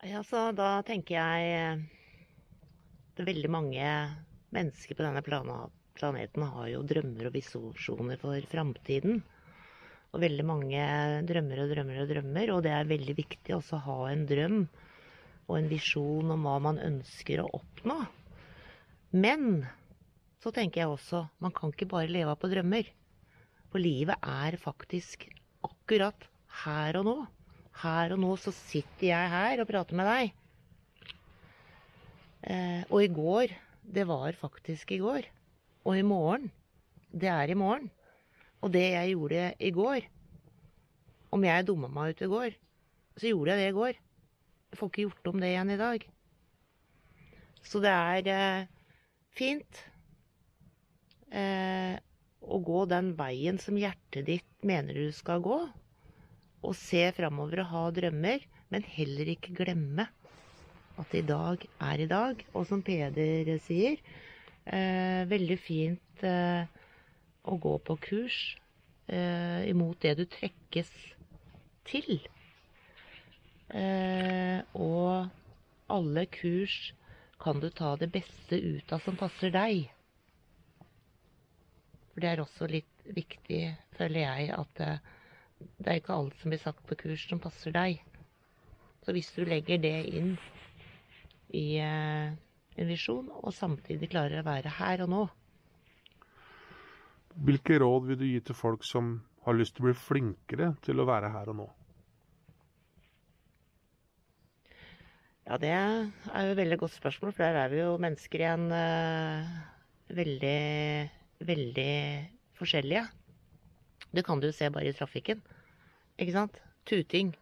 Ja, så da tenker jeg eh, det er veldig mange mennesker på denne planeten har jo drømmer og visjoner for framtiden. Og veldig mange drømmer og drømmer og drømmer, og det er veldig viktig også å ha en drøm og en visjon om hva man ønsker å oppnå. Men så tenker jeg også man kan ikke bare leve av på drømmer. For livet er faktisk akkurat her og nå. Her og nå så sitter jeg her og prater med deg. Eh, og i går, det var faktisk i går. Og i morgen, det er i morgen. Og det jeg gjorde i går Om jeg dumma meg ut i går, så gjorde jeg det i går. Jeg får ikke gjort om det igjen i dag. Så det er eh, fint eh, å gå den veien som hjertet ditt mener du skal gå. Og se framover og ha drømmer, men heller ikke glemme at i dag er i dag. Og som Peder sier, eh, veldig fint eh, å gå på kurs eh, imot det du trekkes til. Eh, og alle kurs kan du ta det beste ut av som passer deg. For det er også litt viktig, føler jeg, at eh, det er ikke alt som blir sagt på kurs som passer deg. Så hvis du legger det inn i eh, en visjon, og samtidig klarer å være her og nå, Hvilke råd vil du gi til folk som har lyst til å bli flinkere til å være her og nå? Ja, det er jo et veldig godt spørsmål, for der er vi jo mennesker igjen uh, veldig, veldig forskjellige. Det kan du se bare i trafikken. Ikke sant? Tuting.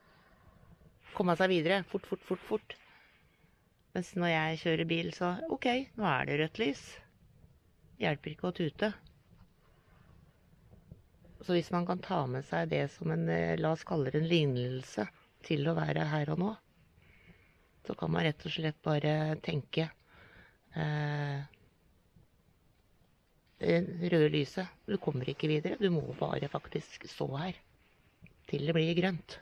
Komme seg videre. Fort, fort, fort, fort. Mens når jeg kjører bil, så OK, nå er det rødt lys. Hjelper ikke å tute. Så hvis man kan ta med seg det som en, eh, la oss kalle det en lignelse til å være her og nå, så kan man rett og slett bare tenke eh, røde lyset. Du kommer ikke videre. Du må bare faktisk stå her til det blir grønt.